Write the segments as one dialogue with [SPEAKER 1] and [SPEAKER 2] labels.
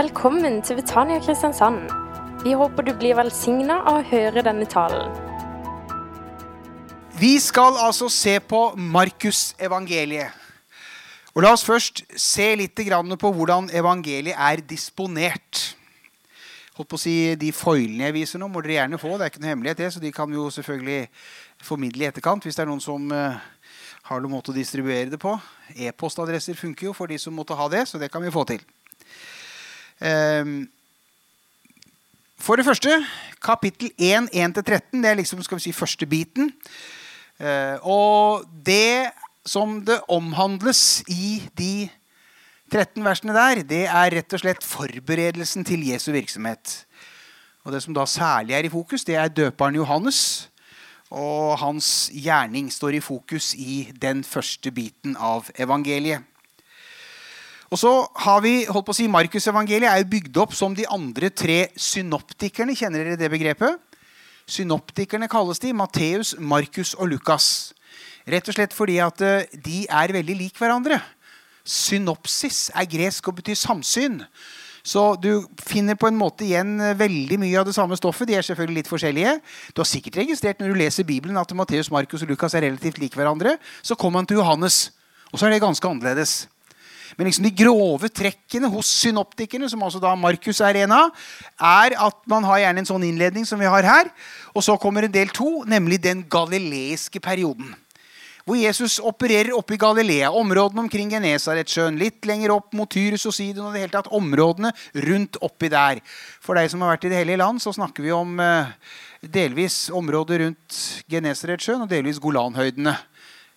[SPEAKER 1] Velkommen til Betania Kristiansand. Vi håper du blir velsigna av å høre denne talen.
[SPEAKER 2] Vi skal altså se på Markusevangeliet. Og La oss først se litt på hvordan evangeliet er disponert. Holdt på å si, De foilene jeg viser nå, må dere gjerne få. Det er ikke noe hemmelighet, det, så de kan jo selvfølgelig formidle i etterkant. hvis det er noen som uh, har noen måte å distribuere det på. E-postadresser funker jo for de som måtte ha det, så det kan vi få til. Um, for det første, kapittel 1, 1-13. Det er liksom skal vi si, første biten. Uh, og det som det omhandles i de 13 versene der, det er rett og slett forberedelsen til Jesu virksomhet. Og Det som da særlig er i fokus, det er døperen Johannes. Og hans gjerning står i fokus i den første biten av evangeliet. Og så har vi, holdt på å si, Markusevangeliet er jo bygd opp som de andre tre synoptikerne. Kjenner dere det begrepet? Synoptikerne kalles de. Matteus, Markus og Lukas. Rett og slett fordi at eh, de er veldig lik hverandre. Synopsis er gresk og betyr samsyn. Så du finner på en måte igjen eh, veldig mye av det samme stoffet. De er selvfølgelig litt forskjellige. Du har sikkert registrert når du leser Bibelen at Matteus, Markus og Lukas er relativt like hverandre. Så kommer man til Johannes, og så er det ganske annerledes. Men liksom de grove trekkene hos synoptikerne, som altså da Markus er en av, er at man har gjerne en sånn innledning som vi har her. Og så kommer en del to, nemlig den galileiske perioden. Hvor Jesus opererer oppe i Galilea, områdene omkring Genesaretsjøen, litt lenger opp mot Tyrus og Sidon og det hele tatt områdene rundt oppi der. For deg som har vært i Det hellige land, så snakker vi om eh, delvis området rundt Genesaretsjøen og delvis Golanhøydene.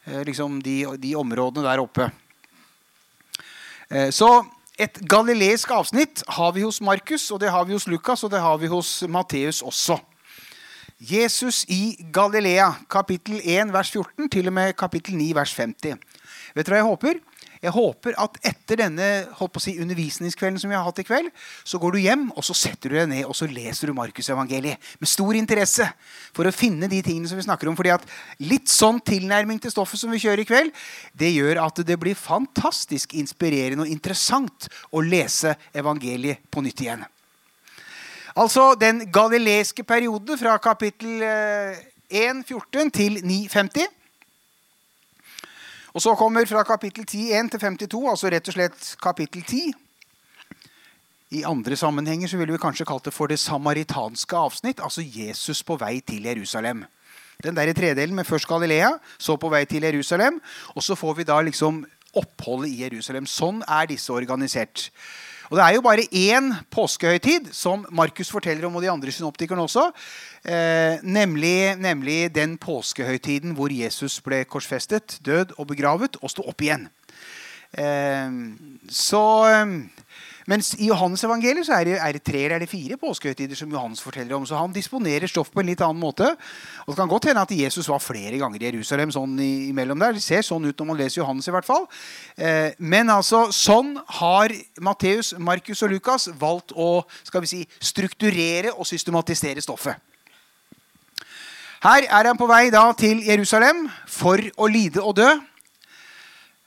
[SPEAKER 2] Eh, liksom de, de områdene der oppe. Eh, så et galileisk avsnitt har vi hos Markus, og det har vi hos Lukas og det har vi hos Matteus også. Jesus i Galilea, kapittel 1, vers 14, til og med kapittel 9, vers 50. Vet dere hva jeg håper? Jeg håper at etter denne holdt på å si, undervisningskvelden som vi har hatt i kveld, så går du hjem og så setter du deg ned og så leser du Markusevangeliet med stor interesse for å finne de tingene som vi snakker om. fordi at litt sånn tilnærming til stoffet som vi kjører i kveld, det gjør at det blir fantastisk inspirerende og interessant å lese evangeliet på nytt igjen. Altså den galileiske perioden fra kapittel 1.14 til 950. Og så kommer fra kapittel 10.1 til 52, altså rett og slett kapittel 10. I andre sammenhenger så ville vi kanskje kalt det for det samaritanske avsnitt, altså Jesus på vei til Jerusalem. Den der tredelen med først Galilea, så på vei til Jerusalem. Og så får vi da liksom oppholdet i Jerusalem. Sånn er disse organisert. Og Det er jo bare én påskehøytid som Markus forteller om, og de andre synoptikerne også. Eh, nemlig, nemlig, den påskehøytiden hvor Jesus ble korsfestet, død og begravet og sto opp igjen. Eh, så eh, mens i Johannes evangeliet så er det, er det tre eller er fire påskehøytider som Johannes forteller om. Så han disponerer stoff på en litt annen måte. Og Det kan godt hende at Jesus var flere ganger i Jerusalem. sånn imellom der. Det ser sånn ut når man leser Johannes. i hvert fall. Eh, men altså, sånn har Matteus, Markus og Lukas valgt å skal vi si, strukturere og systematisere stoffet. Her er han på vei da til Jerusalem for å lide og dø.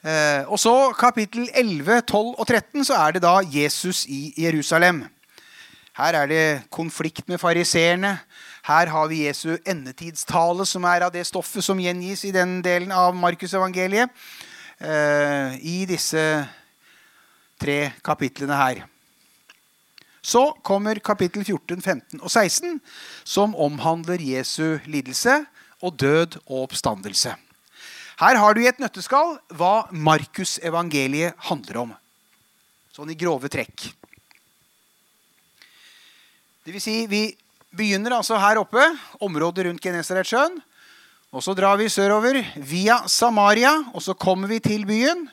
[SPEAKER 2] Eh, og så kapittel 11, 12 og 13 så er det da Jesus i Jerusalem. Her er det konflikt med fariseerne. Her har vi Jesu endetidstale, som er av det stoffet som gjengis i den delen av Markusevangeliet. Eh, I disse tre kapitlene her. Så kommer kapittel 14, 15 og 16, som omhandler Jesu lidelse og død og oppstandelse. Her har du i et nøtteskall hva Markus-evangeliet handler om. Sånn i grove trekk. Det vil si, vi begynner altså her oppe, området rundt Genesaretsjøen. Og så drar vi sørover via Samaria, og så kommer vi til byen.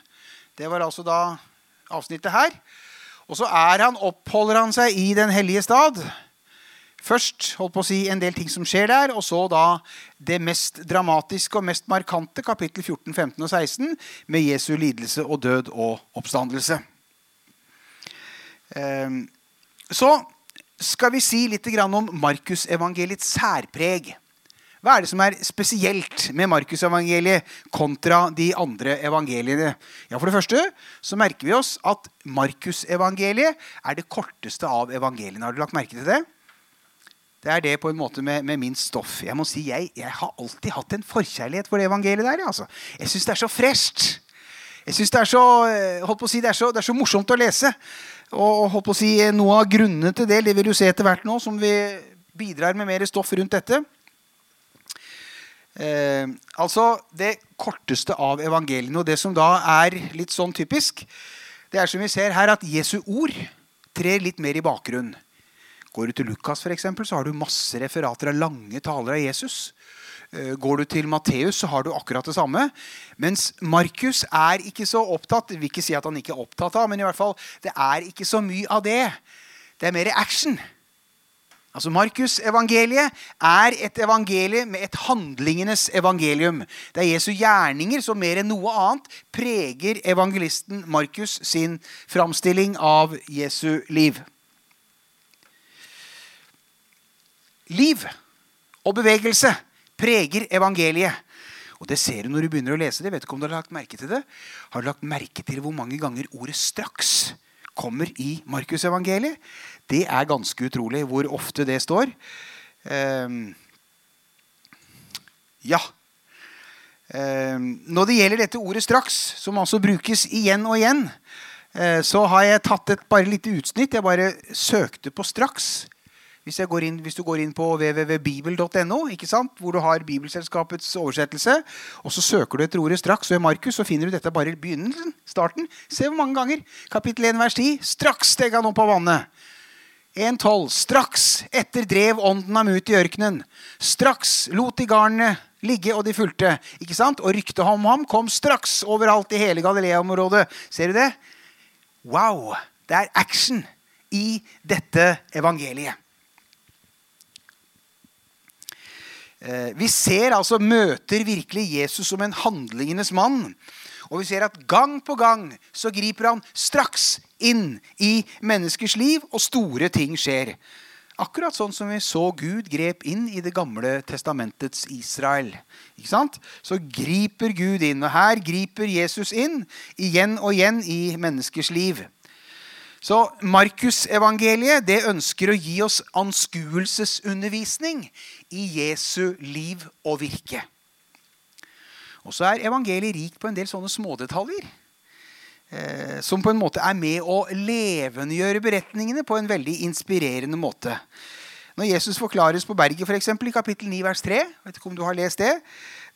[SPEAKER 2] Det var altså da avsnittet her. Og så er han, oppholder han seg i Den hellige stad. Først holdt på å si, en del ting som skjer der, og så da det mest dramatiske og mest markante, kapittel 14, 15 og 16, med Jesu lidelse og død og oppstandelse. Ehm, så skal vi si litt om Markusevangeliets særpreg. Hva er det som er spesielt med Markusevangeliet kontra de andre evangeliene? Ja, For det første så merker vi oss at Markusevangeliet er det korteste av evangeliene. Har du lagt merke til det? Det er det på en måte med, med minst stoff. Jeg må si, jeg, jeg, har alltid hatt en forkjærlighet for det evangeliet der. Altså. Jeg syns det er så fresht. Jeg synes det er, så, eh, si, det, er så, det er så morsomt å lese. Og holdt på å si, Noe av grunnene til det det vil du se etter hvert nå, som vi bidrar med mer stoff rundt dette. Eh, altså Det korteste av evangeliene, og det som da er litt sånn typisk, det er som vi ser her at Jesu ord trer litt mer i bakgrunnen. Går du til Lukas, for eksempel, så har du masse referater av lange taler av Jesus. Eh, går du til Matteus, så har du akkurat det samme. Mens Markus er ikke så opptatt vil ikke si at han ikke er opptatt av, men i hvert fall, det er ikke så mye av det. Det er mer action. Altså Markus-evangeliet er et evangelie med et handlingenes evangelium. Det er Jesu gjerninger som mer enn noe annet preger evangelisten Markus sin framstilling av Jesu liv. Liv og bevegelse preger evangeliet. Og Det ser du når du begynner å lese det. Vet ikke om du Har lagt merke til det? Har du lagt merke til hvor mange ganger ordet straks kommer i Markusevangeliet? Det er ganske utrolig hvor ofte det står. Um, ja. Um, når det gjelder dette ordet 'straks', som altså brukes igjen og igjen, uh, så har jeg tatt et bare lite utsnitt. Jeg bare søkte på 'straks'. Hvis, inn, hvis, du går inn på www.bibel.no, hvor du har Bibelselskapets oversettelse, og så søker du etter ordet straks og i Markus, så finner du dette bare i begynnelsen. starten. Se hvor mange ganger. Kapittel 1, vers 10. Straks steg han opp av vannet. 1.12. Straks etter drev ånden ham ut i ørkenen. Straks lot de garnene ligge, og de fulgte. Ikke sant? Og ryktet om ham kom straks overalt i hele Galilea-området. Ser du det? Wow! Det er action i dette evangeliet. Eh, vi ser altså møter virkelig Jesus som en handlingenes mann. Og vi ser at gang på gang så griper han straks inn i menneskers liv, og store ting skjer. Akkurat sånn som vi så Gud grep inn i Det gamle testamentets Israel. Ikke sant? Så griper Gud inn. Og her griper Jesus inn igjen og igjen i menneskers liv. Så Markusevangeliet ønsker å gi oss anskuelsesundervisning i Jesu liv og virke. Og så er evangeliet rikt på en del sånne smådetaljer. Eh, som på en måte er med å levendegjøre beretningene på en veldig inspirerende måte. Når Jesus forklares på berget, for eksempel, i kapittel 9, vers 3, vet ikke om du har lest det,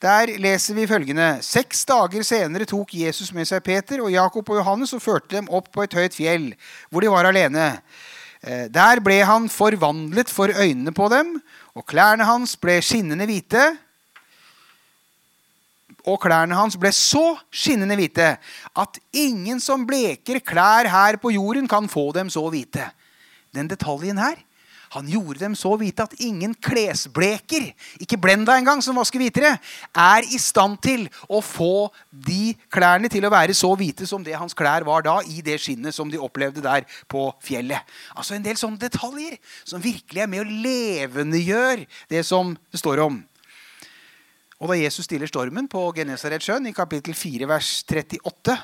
[SPEAKER 2] der leser vi følgende.: Seks dager senere tok Jesus med seg Peter og Jakob og Johannes og førte dem opp på et høyt fjell, hvor de var alene. Eh, der ble han forvandlet for øynene på dem, og klærne hans ble skinnende hvite. Og klærne hans ble så skinnende hvite at ingen som bleker klær her på jorden, kan få dem så hvite. Den detaljen her han gjorde dem så hvite at ingen klesbleker, ikke Blenda engang, som vasker hvitere, er i stand til å få de klærne til å være så hvite som det hans klær var da, i det skinnet som de opplevde der på fjellet. Altså En del sånne detaljer som virkelig er med å levendegjør det som det står om. Og da Jesus stiller stormen på Genesaretsjøen i kapittel 4, vers 38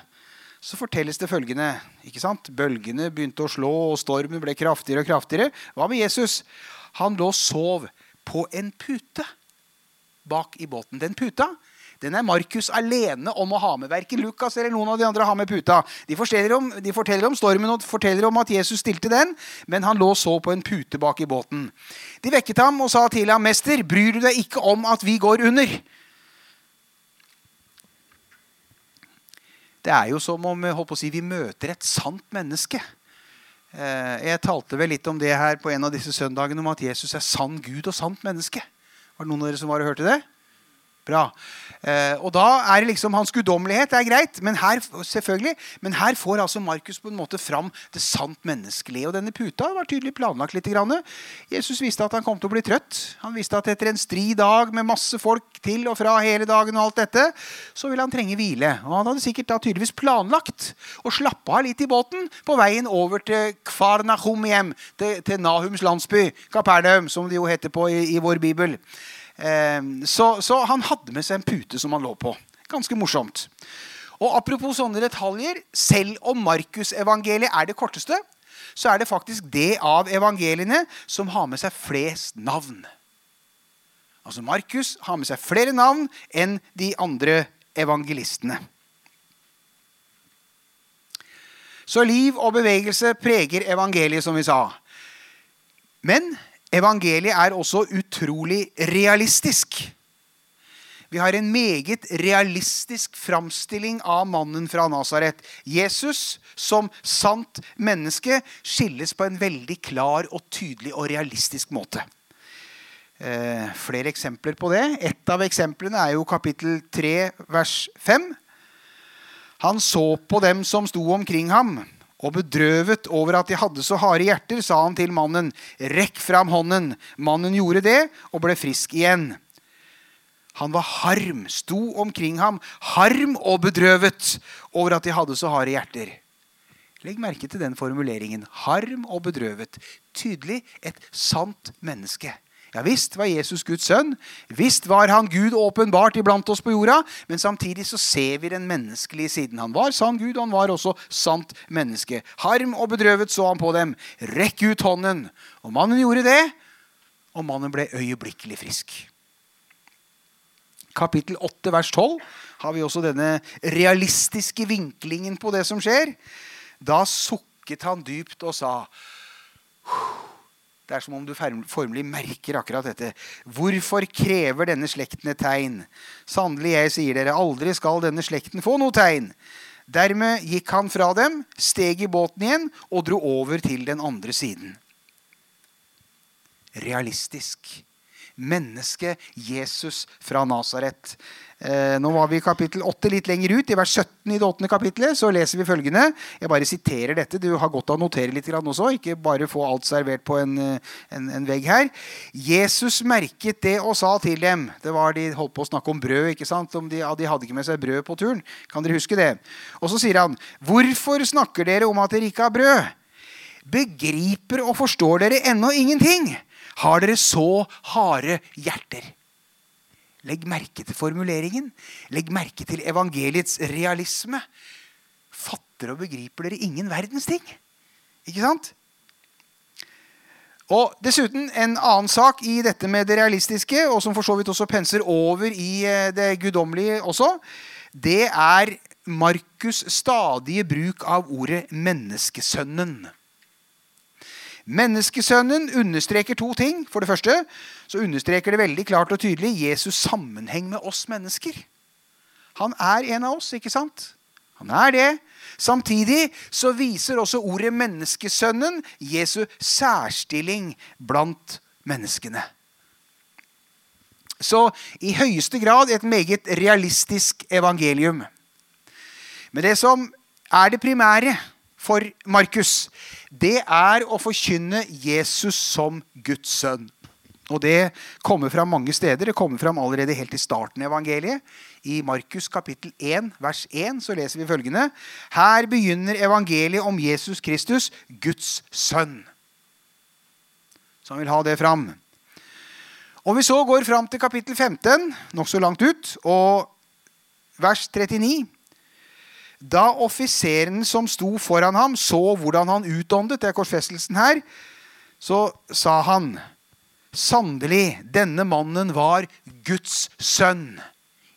[SPEAKER 2] så fortelles det følgende. ikke sant? Bølgene begynte å slå, og stormen ble kraftigere og kraftigere. Hva med Jesus? Han lå og sov på en pute bak i båten. Den puta den er Markus alene om å ha med. Verken Lukas eller noen av de andre har med puta. De forteller, om, de forteller om stormen og forteller om at Jesus stilte den, men han lå så på en pute bak i båten. De vekket ham og sa til ham, 'Mester, bryr du deg ikke om at vi går under?' Det er jo som om si, vi møter et sant menneske. Eh, jeg talte vel litt om det her på en av disse søndagene, om at Jesus er sann Gud og sant menneske. Var det noen av dere som og hørte det? Bra. Eh, og da er det liksom hans guddommelighet. Er greit. Men her, selvfølgelig, men her får altså Markus på en måte fram det sant menneskelige. Og denne puta var tydelig planlagt litt. Jesus visste at han kom til å bli trøtt. Han visste at etter en stri dag med masse folk til og fra hele dagen, og alt dette, så ville han trenge hvile. Og han hadde sikkert da tydeligvis planlagt å slappe av litt i båten på veien over til Kvarnahum hjem, til, til Nahums landsby, Kapernaum, som det jo heter på i, i vår bibel. Eh, så, så han hadde med seg en pute som han lå på. Ganske morsomt. Og apropos sånne detaljer, selv om Markusevangeliet er det korteste, så er det faktisk det av evangeliene som har med seg flest navn. Altså Markus har med seg flere navn enn de andre evangelistene. Så liv og bevegelse preger evangeliet, som vi sa. Men evangeliet er også utrolig realistisk. Vi har en meget realistisk framstilling av mannen fra Nasaret. Jesus som sant menneske skilles på en veldig klar og tydelig og realistisk måte. Eh, flere eksempler på det. Et av eksemplene er jo kapittel 3, vers 5. Han så på dem som sto omkring ham, og bedrøvet over at de hadde så harde hjerter, sa han til mannen, rekk fram hånden. Mannen gjorde det og ble frisk igjen. Han var harm, sto omkring ham, harm og bedrøvet over at de hadde så harde hjerter. Legg merke til den formuleringen. Harm og bedrøvet. Tydelig et sant menneske. Ja visst var Jesus Guds sønn. Visst var han Gud åpenbart iblant oss på jorda. Men samtidig så ser vi den menneskelige siden. Han var sann Gud, og han var også sant menneske. Harm og bedrøvet så han på dem. Rekk ut hånden. Og mannen gjorde det, og mannen ble øyeblikkelig frisk kapittel 8, vers 12, har vi også denne realistiske vinklingen på det som skjer. Da sukket han dypt og sa Det er som om du formelig merker akkurat dette. Hvorfor krever denne slekten et tegn? Sannelig, jeg sier dere, aldri skal denne slekten få noe tegn. Dermed gikk han fra dem, steg i båten igjen og dro over til den andre siden. Realistisk menneske Jesus fra Nasaret. Eh, nå var vi i kapittel 8 litt lenger ut. I vers 17 i det 8. kapittelet så leser vi følgende. Jeg bare siterer dette. Du har godt av å notere litt også. Ikke bare få alt servert på en, eh, en, en, vegg her. Jesus merket det og sa til dem Det var De holdt på å snakke om brød. ikke sant? De, de hadde ikke med seg brød på turen. Kan dere huske det? Og så sier han, 'Hvorfor snakker dere om at dere ikke har brød?' Begriper og forstår dere ennå ingenting? Har dere så harde hjerter? Legg merke til formuleringen. Legg merke til evangeliets realisme. Fatter og begriper dere ingen verdens ting? Ikke sant? Og Dessuten en annen sak i dette med det realistiske, og som for så vidt også penser over i eh, det guddommelige også, det er Markus' stadige bruk av ordet 'menneskesønnen'. Menneskesønnen understreker to ting. For det første så understreker det veldig klart og tydelig Jesus' sammenheng med oss mennesker. Han er en av oss, ikke sant? Han er det. Samtidig så viser også ordet 'menneskesønnen' Jesu særstilling blant menneskene. Så i høyeste grad et meget realistisk evangelium. Men det som er det primære for Markus, det er å forkynne Jesus som Guds sønn. Og Det kommer fram mange steder. Det kommer fram allerede helt i starten av evangeliet. I Markus kapittel 1, vers 1 så leser vi følgende. Her begynner evangeliet om Jesus Kristus, Guds sønn. Så han vil ha det fram. Og vi så går fram til kapittel 15, nokså langt ut, og vers 39 da offiseren som sto foran ham, så hvordan han utåndet, det er korsfestelsen her, så sa han Sannelig, denne mannen var Guds sønn.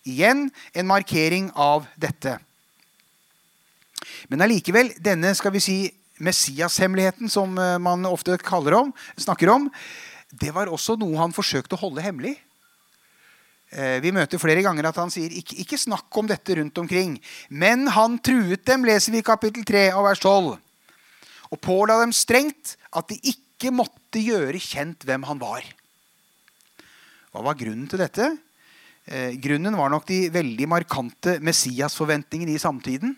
[SPEAKER 2] Igjen en markering av dette. Men allikevel, denne skal vi si, Messias-hemmeligheten, som eh, man ofte om, snakker om, det var også noe han forsøkte å holde hemmelig. Eh, vi møter flere ganger at han sier ikke, ikke snakk om dette rundt omkring. Men han truet dem, leser vi i kapittel 3 og vers 12. Og påla dem strengt at de ikke måtte gjøre kjent hvem han var. Hva var grunnen til dette? Eh, grunnen var nok de veldig markante Messias-forventningene i samtiden.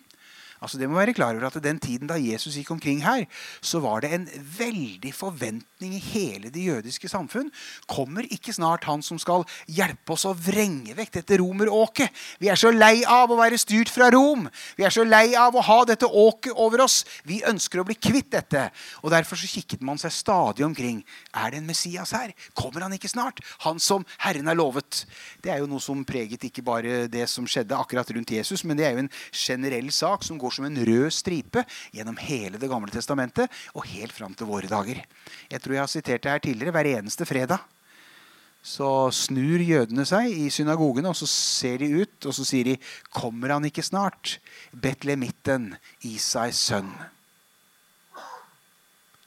[SPEAKER 2] Altså det må være klar over at Den tiden da Jesus gikk omkring her, så var det en veldig forventning i hele det jødiske samfunn. Kommer ikke snart han som skal hjelpe oss å vrenge vekk dette romeråket? Vi er så lei av å være styrt fra Rom. Vi er så lei av å ha dette åket over oss. Vi ønsker å bli kvitt dette. Og Derfor så kikket man seg stadig omkring. Er det en Messias her? Kommer han ikke snart? Han som Herren har lovet. Det er jo noe som preget ikke bare det som skjedde akkurat rundt Jesus, men det er jo en generell sak som går går som en rød stripe gjennom hele Det gamle testamentet og helt fram til våre dager. Jeg tror jeg har sitert det her tidligere. Hver eneste fredag så snur jødene seg i synagogen, og så ser de ut, og så sier de, 'Kommer han ikke snart?' Betlemitten, Isais sønn.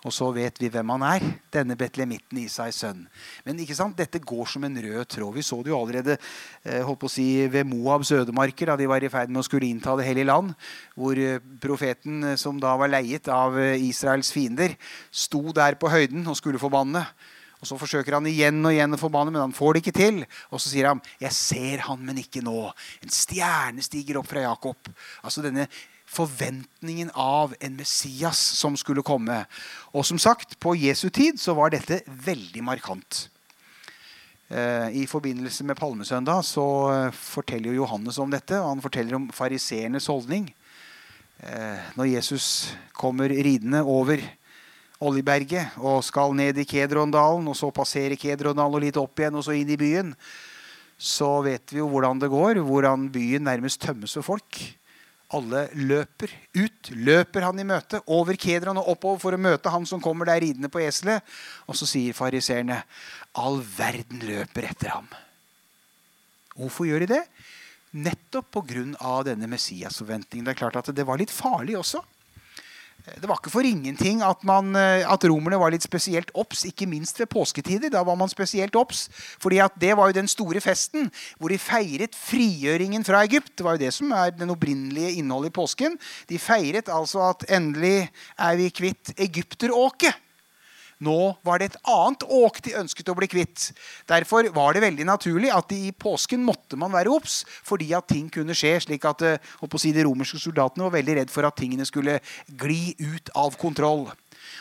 [SPEAKER 2] Og så vet vi hvem han er, denne betlehemitten Isais sønn. Men ikke sant? dette går som en rød tråd. Vi så det jo allerede eh, holdt på å si, ved Moabs ødemarker, da de var i ferd med å skulle innta det hellige land. Hvor eh, profeten, eh, som da var leiet av Israels fiender, sto der på høyden og skulle forbanne. Og Så forsøker han igjen og igjen å forbanne, men han får det ikke til. Og så sier han, 'Jeg ser han, men ikke nå.' En stjerne stiger opp fra Jakob. Altså denne forventningen av en Messias som skulle komme. Og som sagt, på Jesu tid så var dette veldig markant. Eh, I forbindelse med palmesøndag så forteller forteller Johannes om dette. og Han forteller om fariseernes holdning. Eh, når Jesus kommer ridende over Oljeberget og skal ned i Kedrondalen, og så passere Kedrondalen og litt opp igjen og så inn i byen, så vet vi jo hvordan det går. Hvordan byen nærmest tømmes for folk alle løper ut. Løper han i møte over Kedron og oppover for å møte han som kommer der ridende på eselet. Og så sier fariseerne all verden løper etter ham. Hvorfor gjør de det? Nettopp pga. denne Messias-forventningen. Det er klart at det var litt farlig også. Det var ikke for ingenting at, man, eh, at romerne var litt spesielt obs, ikke minst ved påsketider. Da var man spesielt obs, fordi det var jo den store festen hvor de feiret frigjøringen fra Egypt. Det var jo det som er den opprinnelige innholdet i påsken. De feiret altså at endelig er vi kvitt egypteråket. Nå var det et annet åk de ønsket å bli kvitt. Derfor var det veldig naturlig at i påsken måtte man være obs, fordi at ting kunne skje. slik at eh, De romerske soldatene var veldig redd for at tingene skulle gli ut av kontroll.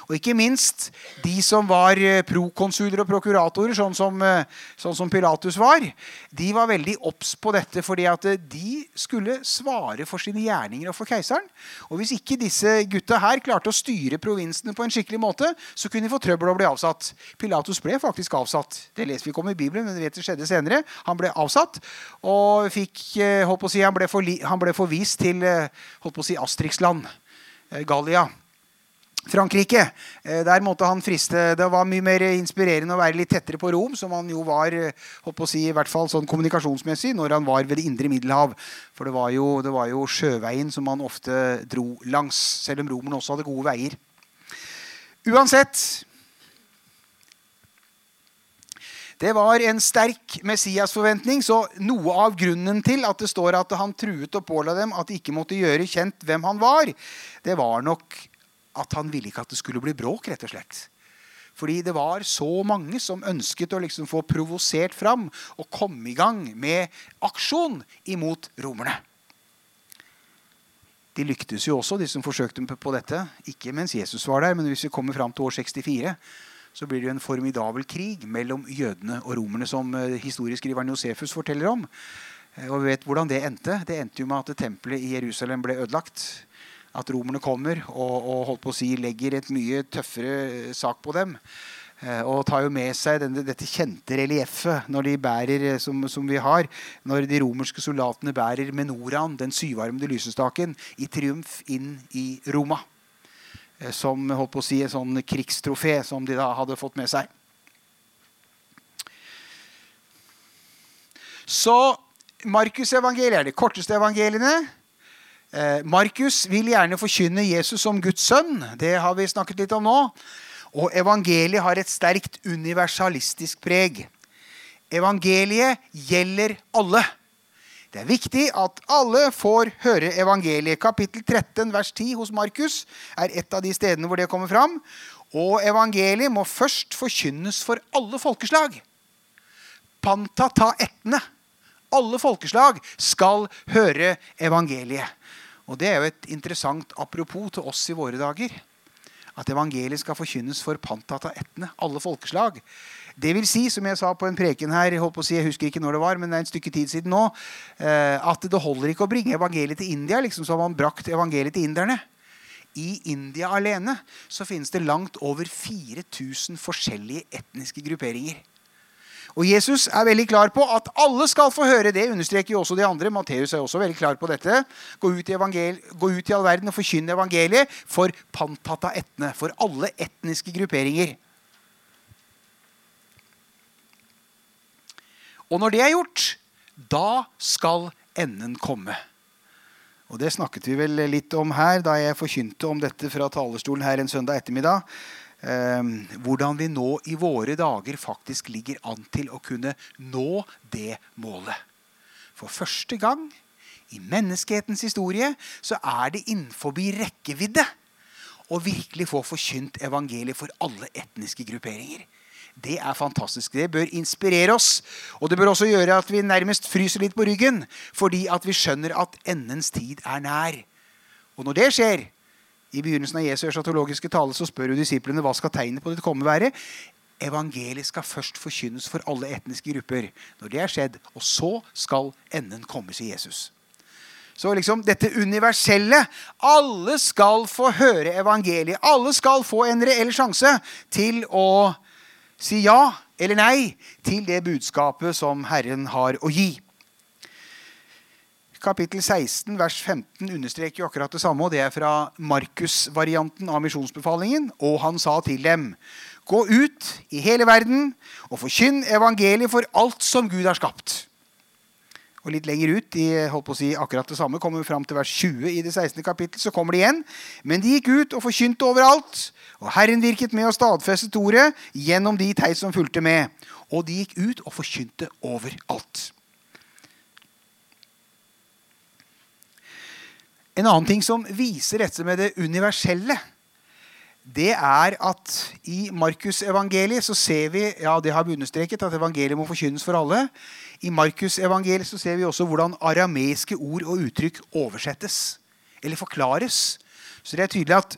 [SPEAKER 2] Og ikke minst de som var eh, prokonsuler og prokuratorer, sånn som, eh, sånn som, Pilatus var, de var veldig obs på dette fordi at eh, de skulle svare for sine gjerninger og for keiseren. Og hvis ikke disse gutta her klarte å styre provinsene på en skikkelig måte, så kunne de få trøbbel og bli avsatt. Pilatus ble faktisk avsatt. Det leser vi ikke om i Bibelen, men det skjedde senere. Han ble avsatt og fikk, holdt på å si, han ble, forli, han ble forvist til holdt på å si, Astriksland, Gallia. Frankrike. Eh, der måtte han friste. Det var mye mer inspirerende å være litt tettere på Rom, som han jo var eh, å si, i hvert fall sånn kommunikasjonsmessig når han var ved det indre Middelhav. For det var, jo, det var jo sjøveien som han ofte dro langs, selv om romerne også hadde gode veier. Uansett Det var en sterk Messias-forventning, så noe av grunnen til at det står at han truet og påla dem at de ikke måtte gjøre kjent hvem han var, det var nok at han ville ikke at det skulle bli bråk, rett og slett. Fordi det var så mange som ønsket å liksom få provosert fram og komme i gang med aksjon imot romerne. De lyktes jo også, de som forsøkte på dette. Ikke mens Jesus var der, men hvis vi kommer fram til år 64, så blir det jo en formidabel krig mellom jødene og romerne, som eh, historieskriveren Josefus forteller om. Eh, og vi vet hvordan det endte. Det endte jo med at tempelet i Jerusalem ble ødelagt at romerne kommer og, og holdt på å si, legger et mye tøffere eh, sak på dem. Eh, og tar jo med seg denne, dette kjente relieffet når de bærer, eh, som, som, vi har, når de romerske soldatene bærer menoraen, den syvarmede lysestaken, i triumf inn i Roma. Som holdt på å si, et sånn krigstrofé som de da hadde fått med seg. Så Markusevangeliet er de korteste evangeliene. Eh, Markus vil gjerne forkynne Jesus som Guds sønn. Det har vi snakket litt om nå. Og evangeliet har et sterkt universalistisk preg. Evangeliet gjelder alle. Det er viktig at alle får høre evangeliet. Kapittel 13 vers 10 hos Markus er et av de stedene hvor det kommer fram. Og evangeliet må først forkynnes for alle folkeslag. Panta ta ettene. Alle folkeslag skal høre evangeliet. Og det er jo et interessant apropos til oss i våre dager. At evangeliet skal forkynnes for pantata etne, alle folkeslag. Det vil si, som jeg sa på en preken her, jeg, si, jeg husker ikke når det var, men det er en stykke tid siden nå, eh, at det holder ikke å bringe evangeliet til India, liksom har man brakt evangeliet til inderne. I India alene så finnes det langt over 4000 forskjellige etniske grupperinger. Og Jesus er veldig klar på at alle skal få høre det. understreker jo også de andre. Matteus er også veldig klar på dette. Gå ut i, gå ut i all verden og forkynne evangeliet for pantata etne. For alle etniske grupperinger. Og når det er gjort, da skal enden komme. Og Det snakket vi vel litt om her da jeg forkynte om dette fra talerstolen her en søndag ettermiddag. Ehm, hvordan vi nå i våre dager faktisk ligger an til å kunne nå det målet. For første gang i menneskehetens historie så er det innenfor rekkevidde å virkelig få forkynt evangeliet for alle etniske grupperinger. Det er fantastisk. Det bør inspirere oss. Og det bør også gjøre at vi nærmest fryser litt på ryggen, fordi at vi skjønner at endens tid er nær. Og når det skjer, i begynnelsen av Jesu eschatologiske tale så spør jo disiplene hva skal tegnet på ditt komme være. Evangeliet skal først forkynnes for alle etniske grupper. Når det er skjedd, Og så skal enden komme, sier Jesus. Så liksom dette universelle Alle skal få høre evangeliet. Alle skal få en reell sjanse til å si ja eller nei til det budskapet som Herren har å gi kapittel 16, vers 15 understreker jo akkurat det samme. og Det er fra Markus-varianten av misjonsbefalingen. Og han sa til dem.: Gå ut i hele verden og forkynn evangeliet for alt som Gud har skapt. Og Litt lenger ut de holdt på å si akkurat det samme, kommer vi fram til vers 20 i det 16. kapittel, så kommer det igjen. Men de gikk ut og forkynte overalt. Og Herren virket med og stadfestet ordet gjennom de teit som fulgte med. Og de gikk ut og forkynte overalt. En annen ting som viser dette med det universelle, det er at i Markusevangeliet så ser vi ja det har vi understreket, at evangeliet må forkynnes for alle. I Markusevangeliet så ser vi også hvordan arameiske ord og uttrykk oversettes. Eller forklares. Så det er tydelig at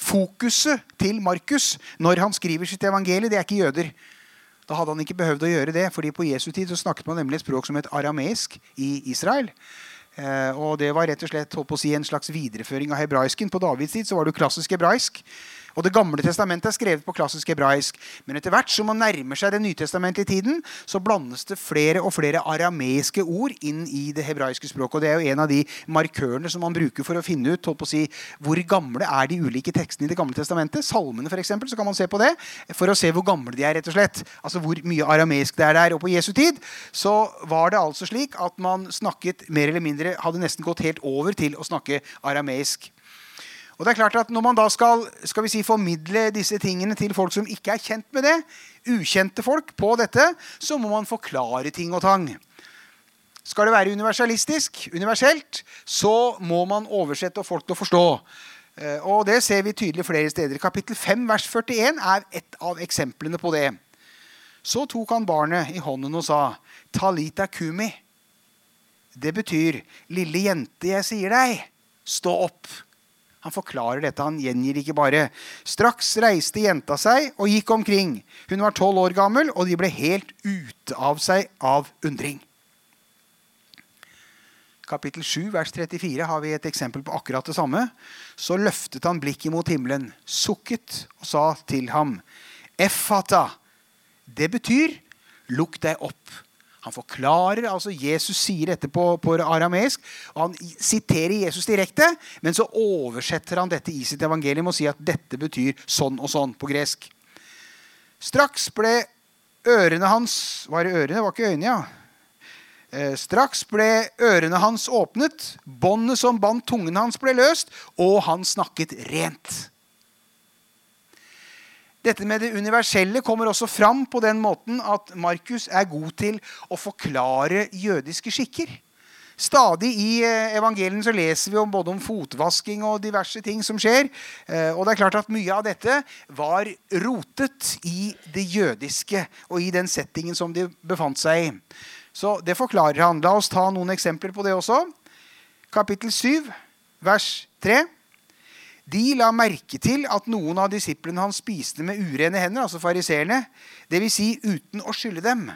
[SPEAKER 2] fokuset til Markus når han skriver sitt evangelie, det er ikke jøder. Da hadde han ikke behøvd å gjøre det, fordi på Jesu tid så snakket man nemlig et språk som het arameisk i Israel. Eh, og Det var rett og slett å si, en slags videreføring av hebraisken. På Davids tid så var det klassisk hebraisk. Og Det gamle testamentet er skrevet på klassisk hebraisk. Men etter hvert som man nærmer seg den nytestamentlige tiden, så blandes det flere og flere arameiske ord inn i det hebraiske språket. Og Det er jo en av de markørene som man bruker for å finne ut å si, hvor gamle er de ulike tekstene i Det gamle testamentet. Salmene for eksempel, så kan man se på det for å se hvor gamle de er. rett og slett. Altså hvor mye arameisk det er der. Og på Jesu tid så var det altså slik at man snakket mer eller mindre, hadde nesten gått helt over til å snakke arameisk. Og det er klart at Når man da skal, skal si, formidle disse tingene til folk som ikke er kjent med det, ukjente folk på dette, så må man forklare ting og tang. Skal det være universalistisk, universelt, så må man oversette folk til å forstå. Eh, og Det ser vi tydelig flere steder. Kapittel 5, vers 41 er et av eksemplene på det. Så tok han barnet i hånden og sa, 'Talita kumi'. Det betyr, 'Lille jente, jeg sier deg, stå opp'. Han forklarer dette. Han gjengir ikke bare. Straks reiste jenta seg og gikk omkring. Hun var tolv år gammel, og de ble helt ute av seg av undring. Kapittel 7, vers 34 har vi et eksempel på akkurat det samme. Så løftet han blikket mot himmelen, sukket og sa til ham, Effata. Det betyr lukk deg opp. Han forklarer, altså Jesus sier dette på, på arameisk. Han siterer Jesus direkte, men så oversetter han dette i sitt evangelium og sier at dette betyr sånn og sånn på gresk. Straks ble ørene hans Var det ørene? Det var ikke øynene, ja. Eh, straks ble ørene hans åpnet, båndet som bandt tungen hans, ble løst, og han snakket rent. Dette med det universelle kommer også fram på den måten at Markus er god til å forklare jødiske skikker. Stadig i eh, evangelien så leser vi om både om fotvasking og diverse ting som skjer. Eh, og det er klart at Mye av dette var rotet i det jødiske og i den settingen som de befant seg i. Så det forklarer han. La oss ta noen eksempler på det også. Kapittel 7, vers 3. De la merke til at noen av disiplene hans spiste med urene hender, altså fariseerne, dvs. Si uten å skylde dem.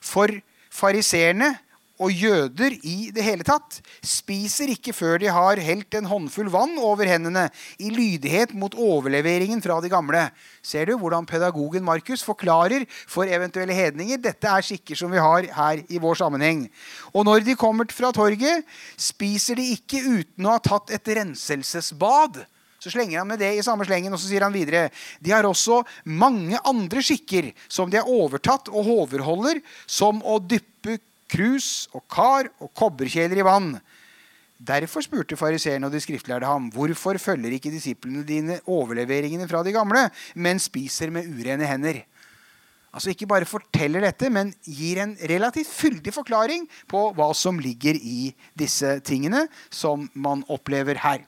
[SPEAKER 2] For fariseerne og jøder i det hele tatt spiser ikke før de har helt en håndfull vann over hendene i lydighet mot overleveringen fra de gamle. Ser du hvordan pedagogen Markus forklarer for eventuelle hedninger? Dette er skikker som vi har her i vår sammenheng. Og når de kommer fra torget, spiser de ikke uten å ha tatt et renselsesbad. Så slenger han med det i samme slengen, og så sier han videre de har også mange andre skikker som de har overtatt og overholder, som å dyppe krus og kar og kobberkjeler i vann. Derfor spurte fariseerne og de skriftlærde ham, hvorfor følger ikke disiplene dine overleveringene fra de gamle, men spiser med urene hender? Altså Ikke bare forteller dette, men gir en relativt fyldig forklaring på hva som ligger i disse tingene som man opplever her.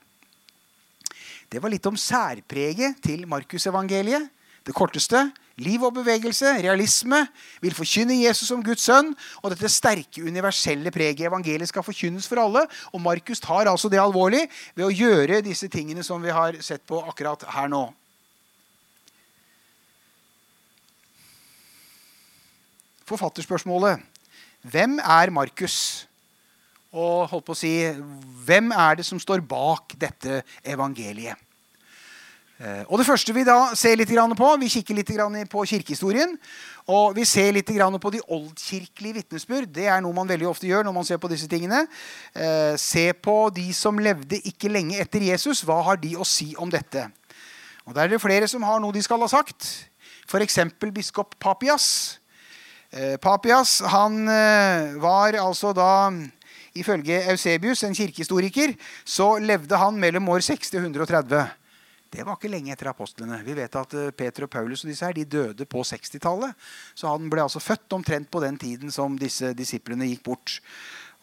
[SPEAKER 2] Det var litt om særpreget til Markusevangeliet. Det korteste. Liv og bevegelse, realisme, vil forkynne Jesus som Guds sønn. Og dette sterke, universelle preget evangeliet skal forkynnes for alle. Og Markus tar altså det alvorlig ved å gjøre disse tingene som vi har sett på akkurat her nå. Forfatterspørsmålet. Hvem er Markus? Og holdt på å si, hvem er det som står bak dette evangeliet? Eh, og Det første vi da ser litt på, vi kikker litt på kirkehistorien. Og vi ser litt på de oldkirkelige vitnesbyrd. Det er noe man veldig ofte gjør når man ser på disse tingene. Eh, se på de som levde ikke lenge etter Jesus. Hva har de å si om dette? Og Der er det flere som har noe de skal ha sagt. F.eks. biskop Papias. Eh, Papias han var altså da Ifølge Eusebius, en kirkehistoriker, så levde han mellom år 60 og 130. Det var ikke lenge etter apostlene. Vi vet at eh, Peter og Paulus og disse her, de døde på 60-tallet. Så han ble altså født omtrent på den tiden som disse disiplene gikk bort.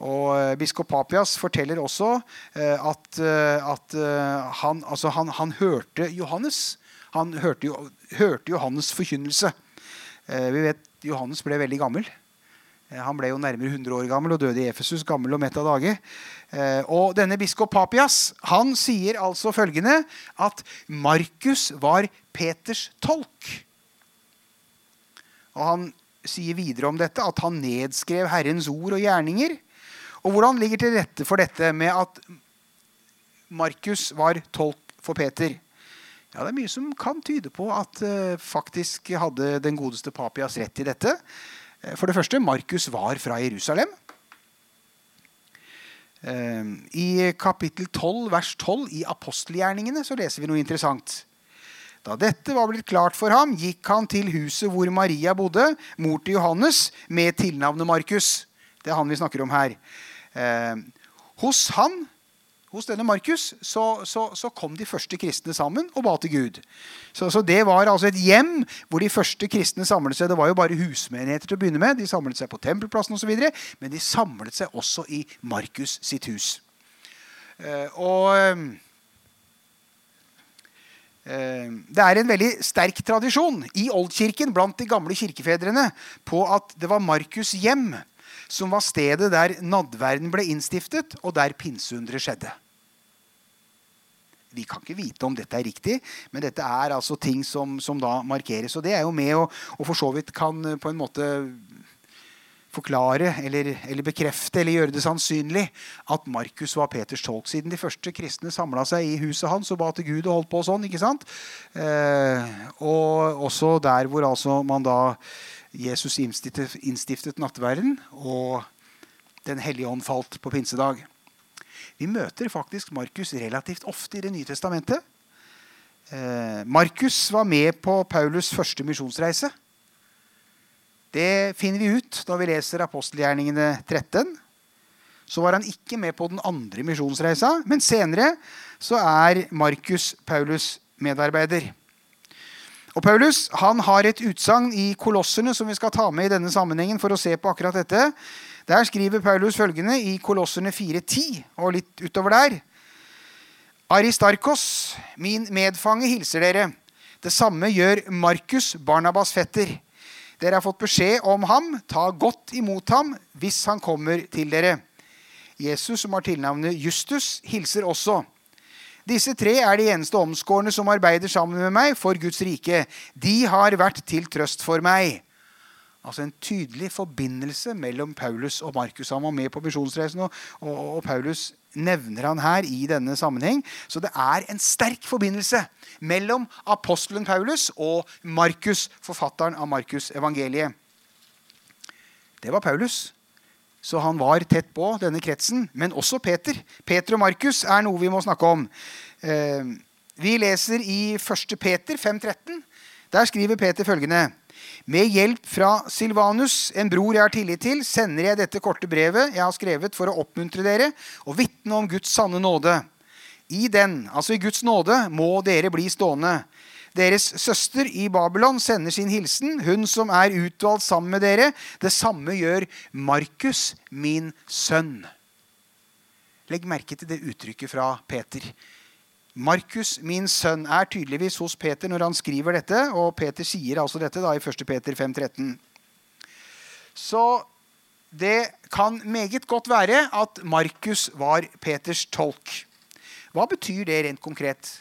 [SPEAKER 2] Og eh, Biskop Papias forteller også eh, at, at han, altså han, han, hørte Johannes. Han hørte, hørte Johannes' forkynnelse. Vi vet Johannes ble veldig gammel. Eh, han ble jo nærmere 100 år gammel og døde i Efesus, gammel og mett av dage. Eh, og denne biskop Papias han sier altså følgende at Markus var Peters tolk. Og Han sier videre om dette at han nedskrev Herrens ord og gjerninger. Og hvordan ligger til rette for dette med at Markus var tolk for Peter? Ja, Det er mye som kan tyde på at uh, faktisk hadde den godeste Papias rett i dette. For det første, Markus var fra Jerusalem. Eh, I kapittel 12, vers 12 i apostelgjerningene så leser vi noe interessant. Da dette var blitt klart for ham, gikk han til huset hvor Maria bodde, mor til Johannes, med tilnavnet Markus. Det er han vi snakker om her. Eh, hos han hos denne Markus så, så, så, kom de første kristne sammen og ba til Gud. Så, så, Det var altså et hjem hvor de første kristne samlet seg. Det var jo bare husmenigheter til å begynne med. De samlet seg på tempelplassen osv. Men de samlet seg også i Markus sitt hus. Uh, og uh, det er en veldig sterk tradisjon i oldkirken blant de gamle kirkefedrene på at det var Markus' hjem som var stedet der nadverden ble innstiftet, og der pinseunderet skjedde. Vi kan ikke vite om dette er riktig, men dette er altså ting som, som da markeres. Og det er jo med og, og for så vidt kan eh, på en måte forklare eller, eller, bekrefte eller gjøre det sannsynlig at Markus var Peters tolk. Siden de første kristne samla seg i huset hans og ba til Gud og holdt på og sånn. ikke sant? Eh, og også der hvor altså man da Jesus innstiftet, innstiftet nattverden, og Den hellige ånd falt på pinsedag. Vi møter faktisk Markus relativt ofte i Det nye testamentet. Eh, Markus var med på Paulus' første misjonsreise. Det finner vi ut da vi leser apostelgjerningene 13. Så var han ikke med på den andre misjonsreisa, men senere så er Markus Paulus' medarbeider. Og Paulus han har et utsagn i Kolosserne som vi skal ta med i denne sammenhengen for å se på akkurat dette. Der skriver Paulus følgende i Kolosserne 4.10 og litt utover der. Aristarkos, min medfange, hilser dere. Det samme gjør Markus, Barnabas' fetter. Dere har fått beskjed om ham. Ta godt imot ham hvis han kommer til dere. Jesus, som har tilnavnet Justus, hilser også. Disse tre er de eneste omskårne som arbeider sammen med meg for Guds rike. De har vært til trøst for meg. Altså en tydelig forbindelse mellom Paulus og Markus. Han var med på misjonsreisen, og, og, og, Paulus nevner han her i denne sammenheng. Så det er en sterk forbindelse mellom apostelen Paulus og Markus, forfatteren av Markus evangeliet. Det var Paulus. Så han var tett på denne kretsen. Men også Peter. Peter og Markus er noe vi må snakke om. Eh, vi leser i 1. Peter 5,13. Der skriver Peter følgende.: med hjelp fra Silvanus, en bror jeg har tillit til, sender jeg dette korte brevet jeg har skrevet for å oppmuntre dere og vitne om Guds sanne nåde. I den, altså i Guds nåde, må dere bli stående. Deres søster i Babylon sender sin hilsen, hun som er utvalgt sammen med dere. Det samme gjør Markus, min sønn. Legg merke til det uttrykket fra Peter. Markus, min sønn, er tydeligvis hos Peter når han skriver dette. Og Peter sier altså dette da i 1. Peter 5,13. Så det kan meget godt være at Markus var Peters tolk. Hva betyr det rent konkret?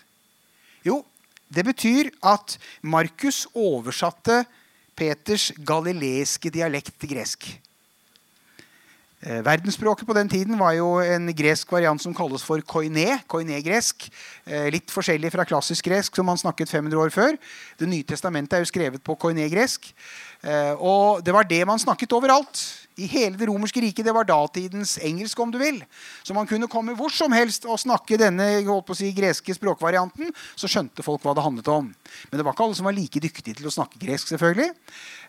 [SPEAKER 2] Jo, det betyr at Markus oversatte Peters galileiske dialekt til gresk. Eh, verdensspråket på den tiden var jo en gresk variant som kalles for koiné. koiné-gresk. Eh, litt forskjellig fra klassisk gresk, som man snakket 500 år før. Det nye testamentet er jo skrevet på koiné-gresk. Eh, og det var det man snakket overalt i hele det romerske riket. Det var datidens engelsk, om du vil. Så man kunne komme hvor som helst og snakke denne si, greske språkvarianten. Så skjønte folk hva det handlet om. Men det var ikke alle som var like dyktige til å snakke gresk. selvfølgelig.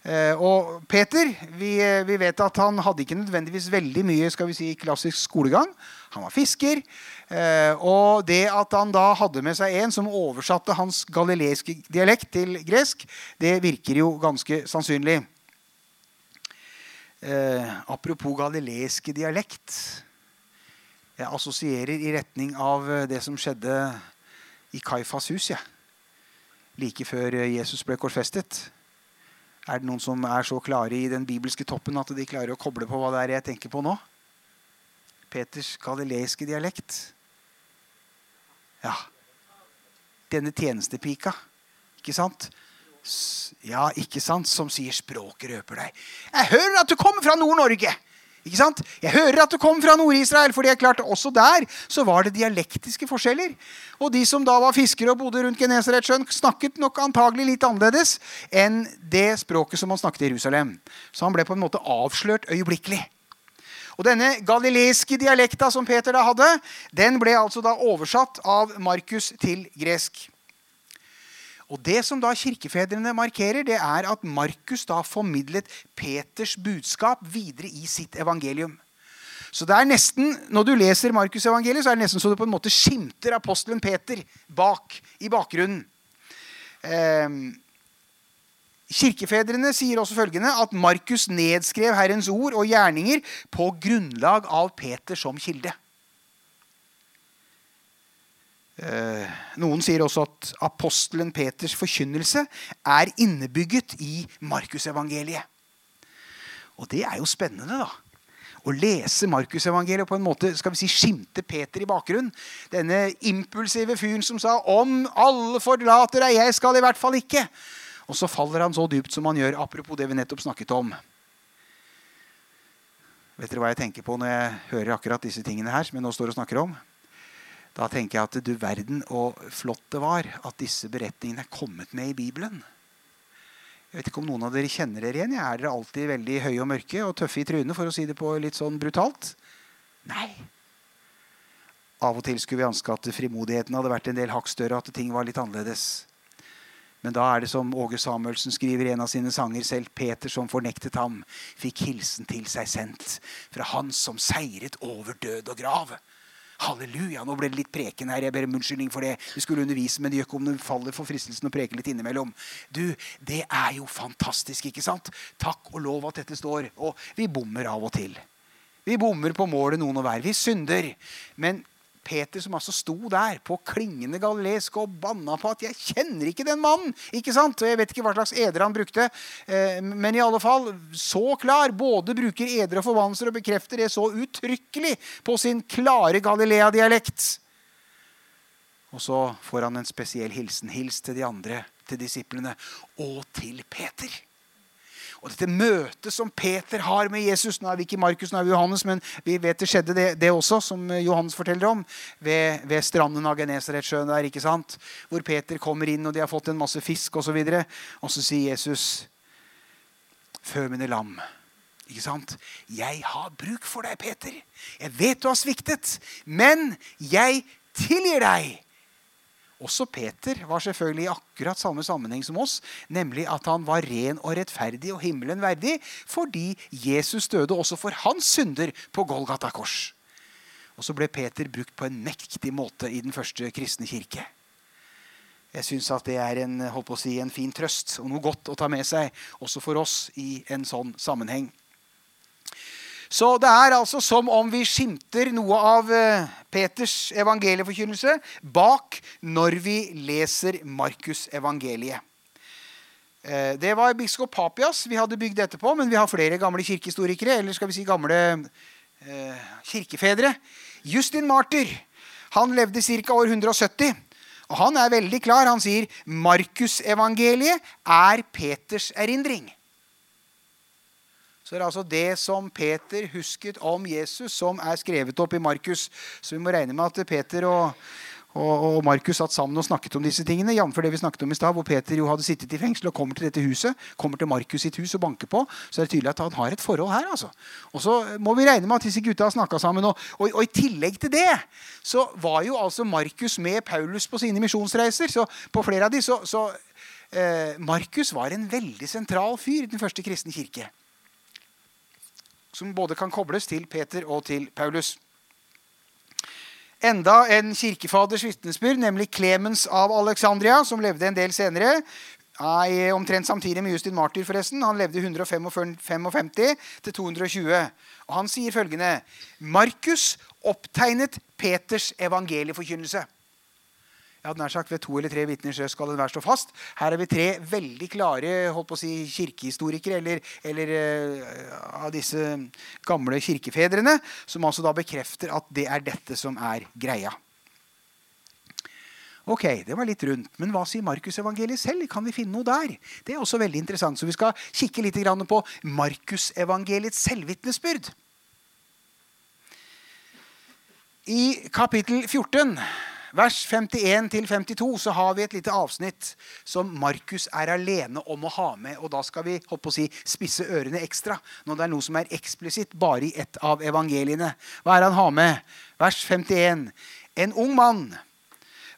[SPEAKER 2] Eh, og Peter, vi, vi, vet at han hadde ikke nødvendigvis veldig mye skal vi si, klassisk skolegang. Han var fisker. Eh, og det at han da hadde med seg en som oversatte hans galileiske dialekt til gresk, det virker jo ganske sannsynlig. Eh, apropos galileiske dialekt. Jeg assosierer i retning av eh, det som skjedde i Kaifas hus. Ja. Like før eh, Jesus ble korsfestet. Er det noen som er så klare i den bibelske toppen at de klarer å koble på hva det er jeg tenker på nå? Peters galileiske dialekt. Ja. Denne tjenestepika. Ikke sant? Ja, ikke sant, som sier 'språket røper deg'. Jeg hører at du kommer fra Nord-Norge! Ikke sant? Jeg hører at du kommer fra Nord-Israel, for det er klart også der så var det dialektiske forskjeller. Og de som da var fiskere og bodde rundt Genesaretsjøen, snakket nok antagelig litt annerledes enn det språket som man snakket i Jerusalem. Så han ble på en måte avslørt øyeblikkelig. Og Denne galileiske dialekta som Peter da hadde, den ble altså da oversatt av Markus til gresk. Og Det som da kirkefedrene markerer, det er at Markus da formidlet Peters budskap videre i sitt evangelium. Så det er nesten, Når du leser Markus-evangeliet, så er det nesten så du på en måte skimter apostelen Peter bak i bakgrunnen. Eh, kirkefedrene sier også følgende at Markus nedskrev Herrens ord og gjerninger på grunnlag av Peter som kilde. Eh, noen sier også at apostelen Peters forkynnelse er innebygget i Markusevangeliet. Og det er jo spennende, da. Å lese Markusevangeliet på en måte skal vi si, skimte Peter i bakgrunnen. Denne impulsive fyren som sa 'Om alle forlater deg, jeg skal i hvert fall ikke'. Og så faller han så dypt som han gjør, apropos det vi nettopp snakket om. Vet dere hva jeg tenker på når jeg hører akkurat disse tingene her som jeg nå står og snakker om? Da tenker jeg at du verden og flott det var at disse beretningene er kommet med i Bibelen. Jeg vet ikke om noen av dere kjenner dere igjen. Er dere alltid veldig høye og mørke og tøffe i trynet, for å si det på litt sånn brutalt? Nei. Av og til skulle vi ønske at frimodigheten hadde vært en del hakk større, at ting var litt annerledes. Men da er det som Åge Samuelsen skriver i en av sine sanger selv. Peter som fornektet ham, fikk hilsen til seg sendt fra Han som seiret over død og grav. Halleluja! Nå ble det litt preken her. Jeg ber om unnskyldning for det. Du skulle undervise, men det gjør ikke om du faller for fristelsen å preke litt innimellom. Du, Det er jo fantastisk, ikke sant? Takk og lov at dette står. Og vi bommer av og til. Vi bommer på målet, noen og hver. Vi synder. Men Peter som altså sto der på klingende galileisk og banna på at 'jeg kjenner ikke den mannen'. ikke sant? Og Jeg vet ikke hva slags eder han brukte, eh, men i alle fall så klar. Både bruker eder og forbannelser og bekrefter det så uttrykkelig på sin klare Galilea-dialekt. Og så får han en spesiell hilsen. Hils til de andre, til disiplene og til Peter. Og dette møtet som Peter har med Jesus Nå er vi ikke Markus, nå er vi Johannes, men vi vet det skjedde det, det også, som Johannes forteller om, ved, ved stranden av Genesaretsjøen der, ikke sant? Hvor Peter kommer inn, og de har fått en masse fisk osv. Og, så og så sier Jesus, fø mine lam. Ikke sant? 'Jeg har bruk for deg, Peter. Jeg vet du har sviktet, men jeg tilgir deg.' Også Peter var selvfølgelig i akkurat samme sammenheng som oss, nemlig at han var ren og rettferdig og himmelen verdig fordi Jesus døde også for hans synder på Golgata kors. Og så ble Peter brukt på en mektig måte i den første kristne kirke. Jeg syns at det er en, si, en fin trøst og noe godt å ta med seg også for oss i en sånn sammenheng. Så det er altså som om vi skimter noe av eh, Peters evangelieforkynnelse bak når vi leser Markus evangeliet. Eh, det var biskop Papias vi hadde bygd etterpå, men vi har flere gamle kirkehistorikere. Eller skal vi si gamle eh, kirkefedre. Justin Martyr han levde ca. år 170. Og han er veldig klar. Han sier Markusevangeliet er Peters erindring så er det altså det som Peter husket om Jesus, som er skrevet opp i Markus. Så vi må regne med at Peter og, og, og Markus satt sammen og snakket om disse tingene. Jf. det vi snakket om i stad, hvor Peter jo hadde sittet i fengsel og kommer til dette huset. Kommer til Markus sitt hus og banker på. Så er det tydelig at han har et forhold her. altså. Og så må vi regne med at disse gutta har snakka sammen. Og, og, og, i tillegg til det så var jo altså Markus med Paulus på sine misjonsreiser. Så på flere av de så, så eh, Markus var en veldig sentral fyr i den første kristne kirke som både kan kobles til Peter og til Paulus. Enda en kirkefaders vitnesbyrd, nemlig Klemens av Alexandria, som levde en del senere. Omtrent samtidig med Justin Martyr. forresten. Han levde 155 til 220. Og Han sier følgende Markus opptegnet Peters evangelieforkynnelse. Jeg hadde nær sagt Ved to eller tre vitners røst skal enhver stå fast. Her er vi tre veldig klare holdt på å si, kirkehistorikere eller, eller uh, av disse gamle kirkefedrene, som altså da bekrefter at det er dette som er greia. Ok, Det var litt rundt. Men hva sier Markusevangeliet selv? Kan vi finne noe der? Det er også veldig interessant. Så vi skal kikke litt på Markusevangeliets selvvitnesbyrd. I kapittel 14 vers 51-52 så har vi et lite avsnitt som Markus er alene om å ha med. Og da skal vi å si, spisse ørene ekstra når det er noe som er eksplisitt bare i ett av evangeliene. Hva er han har med? Vers 51. En ung mann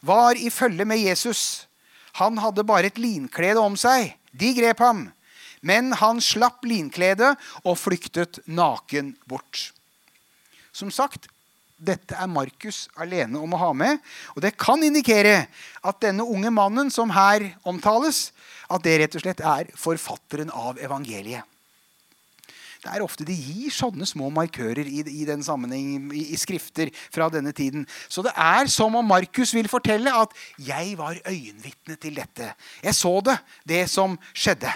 [SPEAKER 2] var i følge med Jesus. Han hadde bare et linklede om seg. De grep ham. Men han slapp linkledet og flyktet naken bort. Som sagt, dette er Markus alene om å ha med. Og det kan indikere at denne unge mannen som her omtales, at det rett og slett er forfatteren av evangeliet. Det er ofte de gir sånne små markører i, i den sammenheng, i, i, skrifter fra denne tiden. Så det er som om Markus vil fortelle at 'jeg var øyenvitne til dette'. Jeg så det, det som skjedde.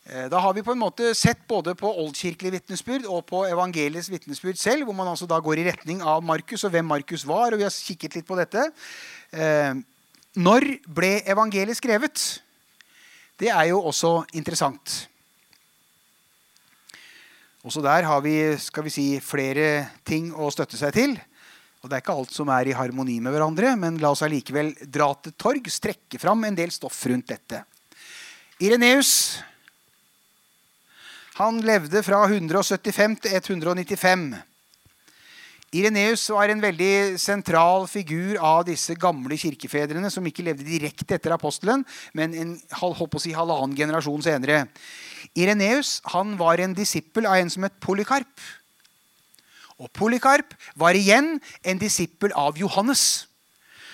[SPEAKER 2] Eh, da har vi på en måte sett både på oldkirkelig vitnesbyrd og på evangeliets vitnesbyrd selv, hvor man altså da går i retning av Markus og hvem Markus var. og vi har kikket litt på dette. Eh, når ble evangeliet skrevet? Det er jo også interessant. Også der har vi, skal vi si, flere ting å støtte seg til. Og Det er ikke alt som er i harmoni med hverandre, men la oss allikevel dra til torg, strekke fram en del stoff rundt dette. Ireneus han levde fra 175 til 195. Ireneus var en veldig sentral figur av disse gamle kirkefedrene som ikke levde direkte etter apostelen, men en si, halvannen generasjon senere. Ireneus han var en disippel av en som het Polykarp. Og Polykarp var igjen en disippel av Johannes.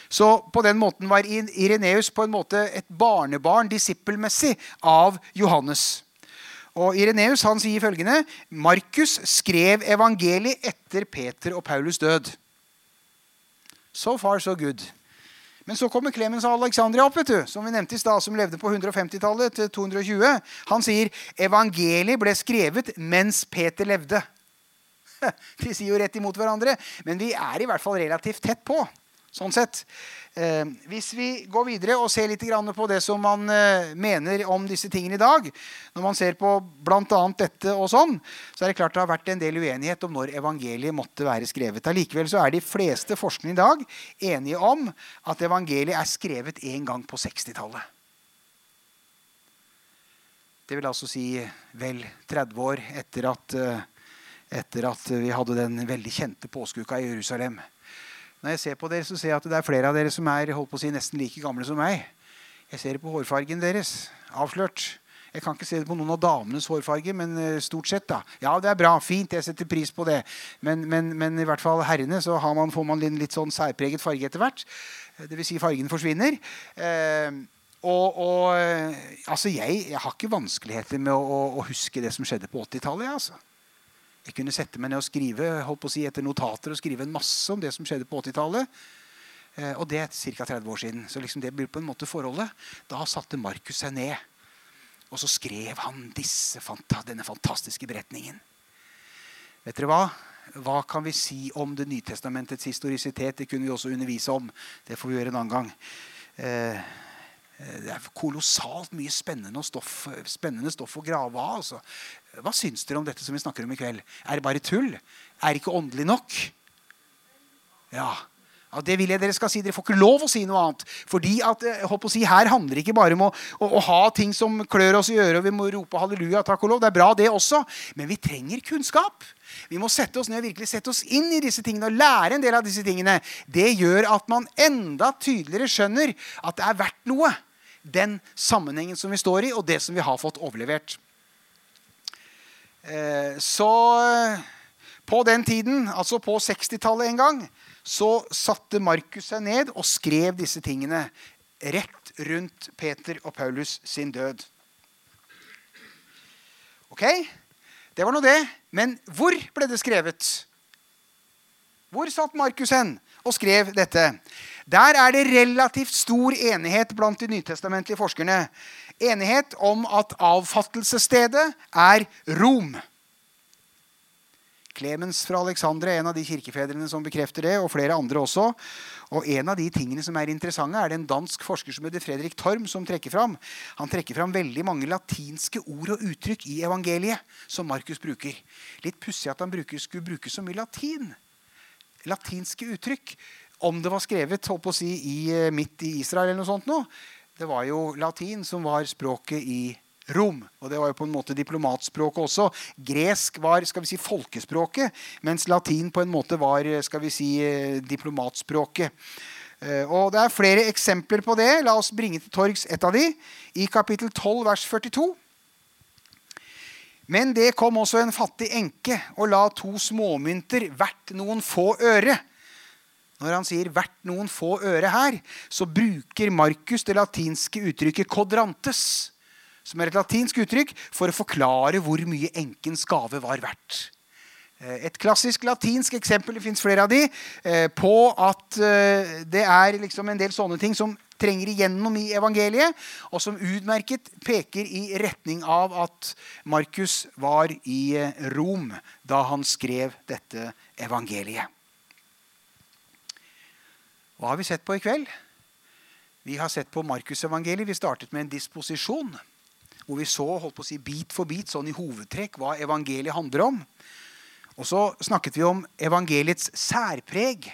[SPEAKER 2] Så på den måten var Ireneus på en måte et barnebarn disippelmessig av Johannes. Og Ireneus han sier følgende Markus skrev evangeliet etter Peter og Paulus død. So far, so good. Men så kommer Clemens av Alexandria opp, vet du, som vi nevnte i stad, som levde på 150-tallet til 220. Han sier evangeliet ble skrevet mens Peter levde. De sier jo rett imot hverandre, men vi er i hvert fall relativt tett på. Sånn sett. Eh, hvis vi går videre og ser litt på det som man eh, mener om disse tingene i dag, når man ser på bl.a. dette og sånn, så er det klart det har vært en del uenighet om når evangeliet måtte være skrevet. Allikevel så er de fleste forskerne i dag enige om at evangeliet er skrevet en gang på 60-tallet. Det vil altså si vel 30 år etter at, eh, etter at vi hadde den veldig kjente påskeuka i Jerusalem. Når jeg ser på dere, så ser jeg at det er flere av dere som er holdt på å si, nesten like gamle som meg. Jeg ser det på hårfargen deres. Avslørt. Jeg kan ikke se det på noen av damenes hårfarge, men uh, stort sett. da. Ja, det er bra. Fint. Jeg setter pris på det. Men, men, men i hvert fall herrene så man, får man en litt sånn særpreget farge etter hvert. Dvs. Si fargen forsvinner. Eh, og, og uh, altså jeg, jeg, har ikke vanskeligheter med å, å, å huske det som skjedde på 80-tallet. Altså. Jeg kunne sette meg ned og skrive holdt på å si, etter notater og skrive en masse om det som skjedde på 80-tallet. Eh, og det er ca. 30 år siden. Så liksom det blir på en måte forholdet. Da satte Markus seg ned, og så skrev han disse, denne fantastiske beretningen. Vet dere hva? Hva kan vi si om Det nytestamentets historisitet? Det kunne vi også undervise om. Det får vi gjøre en annen gang. Eh, Eh, det er kolossalt mye spennende stoff, spennende stoff å grave av. Altså. Hva syns dere om dette som vi snakker om i kveld? Er det bare tull? Er det ikke åndelig nok? Ja. ja. Det vil jeg dere skal si. Dere får ikke lov å si noe annet. Fordi at, eh, å si, Her handler det ikke bare om å, å, å, ha ting som klør oss i øret, og vi må rope halleluja, takk og lov. Det er bra, det også. Men vi trenger kunnskap. Vi må sette oss ned og virkelig sette oss inn i disse tingene og lære en del av disse tingene. Det gjør at man enda tydeligere skjønner at det er verdt noe den sammenhengen som vi står i, og det som vi har fått overlevert. Eh, så på den tiden, altså på 60-tallet en gang, så satte Markus seg ned og skrev disse tingene rett rundt Peter og Paulus sin død. Ok, det var nå det. Men hvor ble det skrevet? Hvor satt Markus hen og skrev dette? Der er det relativt stor enighet blant de nytestamentlige forskerne. Enighet om at avfattelsesstedet er Rom. Clemens fra Alexandria er en av de kirkefedrene som bekrefter det, og flere andre også. Og En av de tingene som er interessante, er det en dansk forsker som heter Fredrik Torm, som trekker fram. Han trekker fram veldig mange latinske ord og uttrykk i evangeliet som Markus bruker. Litt pussig at han bruker, skulle bruke så mye latin. Latinske uttrykk om det var skrevet å si, i, eh, midt i Israel eller noe sånt noe, det var jo latin som var språket i Rom. Og det var jo på en måte diplomatspråket også. Gresk var skal vi si, folkespråket, mens latin på en måte var skal vi si, eh, diplomatspråket. Eh, og Det er flere eksempler på det. La oss bringe til torgs et av de. I kapittel 12, vers 42. Men det kom også en fattig enke og la to småmynter hvert noen få øre når han sier 'hvert noen få øre her', så bruker Markus det latinske uttrykket 'quadrantes', som er et latinsk uttrykk for å forklare hvor mye enkens gave var verdt. Eh, et klassisk latinsk eksempel det fins flere av de, eh, på at eh, det er liksom en del sånne ting som trenger igjennom i evangeliet, og som utmerket peker i retning av at Markus var i Rom da han skrev dette evangeliet. Hva har vi sett på i kveld? Vi har sett på Markusevangeliet. Vi startet med en disposisjon. Hvor vi så holdt på å si, bit for bit, sånn i hovedtrekk, hva evangeliet handler om. Og så snakket vi om evangeliets særpreg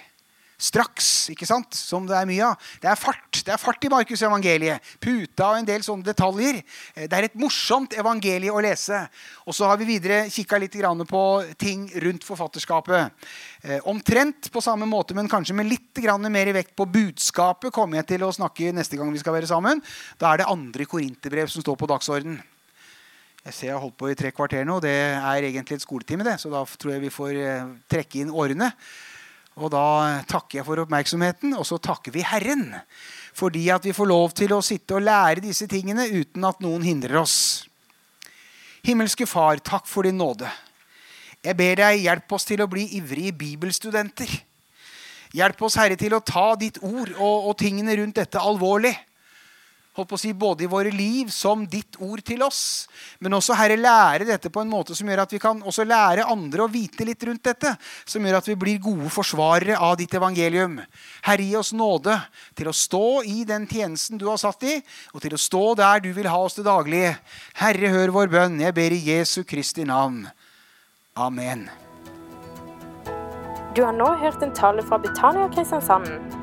[SPEAKER 2] straks, ikke sant? som det er mye av. Det er fart det er fart i Markus' evangeliet. Puta og en del sånne detaljer. Eh, det er et morsomt evangelie å lese. Og så har vi videre kikka litt på ting rundt forfatterskapet. Eh, omtrent på samme måte, men kanskje med litt mer vekt på budskapet kommer jeg til å snakke neste gang vi skal være sammen. Da er det andre korinterbrev som står på dagsorden. Jeg ser jeg har holdt på i tre kvarter nå. Det er egentlig et skoletime, det, så da tror jeg vi får eh, trekke inn årene. Og da takker jeg for oppmerksomheten, og så takker vi Herren. Fordi at vi får lov til å sitte og lære disse tingene uten at noen hindrer oss. Himmelske Far, takk for din nåde. Jeg ber deg, hjelp oss til å bli ivrige bibelstudenter. Hjelp oss, Herre, til å ta ditt ord og, og tingene rundt dette alvorlig holdt på å si, både i våre liv som ditt ord til oss. Men også Herre, lære dette på en måte som gjør at vi kan også lære andre å vite litt rundt dette. Som gjør at vi blir gode forsvarere av ditt evangelium. Herre, gi oss nåde til å stå i den tjenesten du har satt i, og til å stå der du vil ha oss til daglig. Herre, hør vår bønn. Jeg ber i Jesu Kristi navn. Amen.
[SPEAKER 1] Du har nå hørt en tale fra Betania Kristiansand.